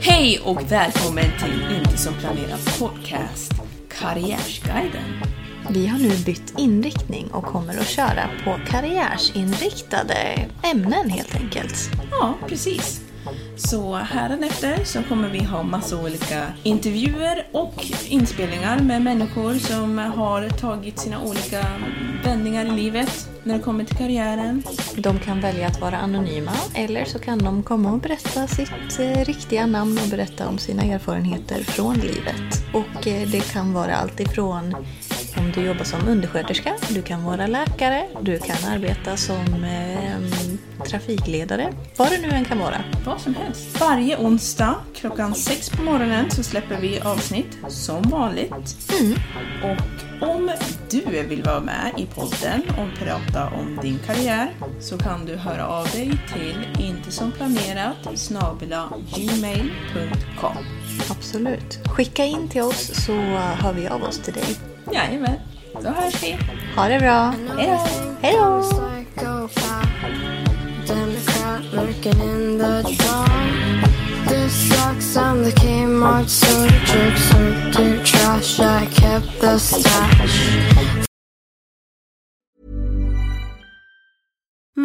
Hej och välkommen till Inte som planerat podcast, Karriärsguiden. Vi har nu bytt inriktning och kommer att köra på karriärsinriktade ämnen helt enkelt. Ja, precis. Så hädanefter så kommer vi ha massa olika intervjuer och inspelningar med människor som har tagit sina olika vändningar i livet när det kommer till karriären. De kan välja att vara anonyma eller så kan de komma och berätta sitt eh, riktiga namn och berätta om sina erfarenheter från livet. Och eh, det kan vara allt ifrån om du jobbar som undersköterska, du kan vara läkare, du kan arbeta som eh, trafikledare, vad det nu än kan vara. Vad som helst. Varje onsdag klockan sex på morgonen så släpper vi avsnitt som vanligt. Och om du vill vara med i podden och prata om din karriär så kan du höra av dig till inte som planerat snabela gmail.com. Absolut. Skicka in till oss så hör vi av oss till dig. Jajamän, då hörs vi. Ha det bra! Hej då! Hej då! Democrat lurking in the dawn. This sucks. I'm the Kmart soda jerk, circuit trash. I kept the stash.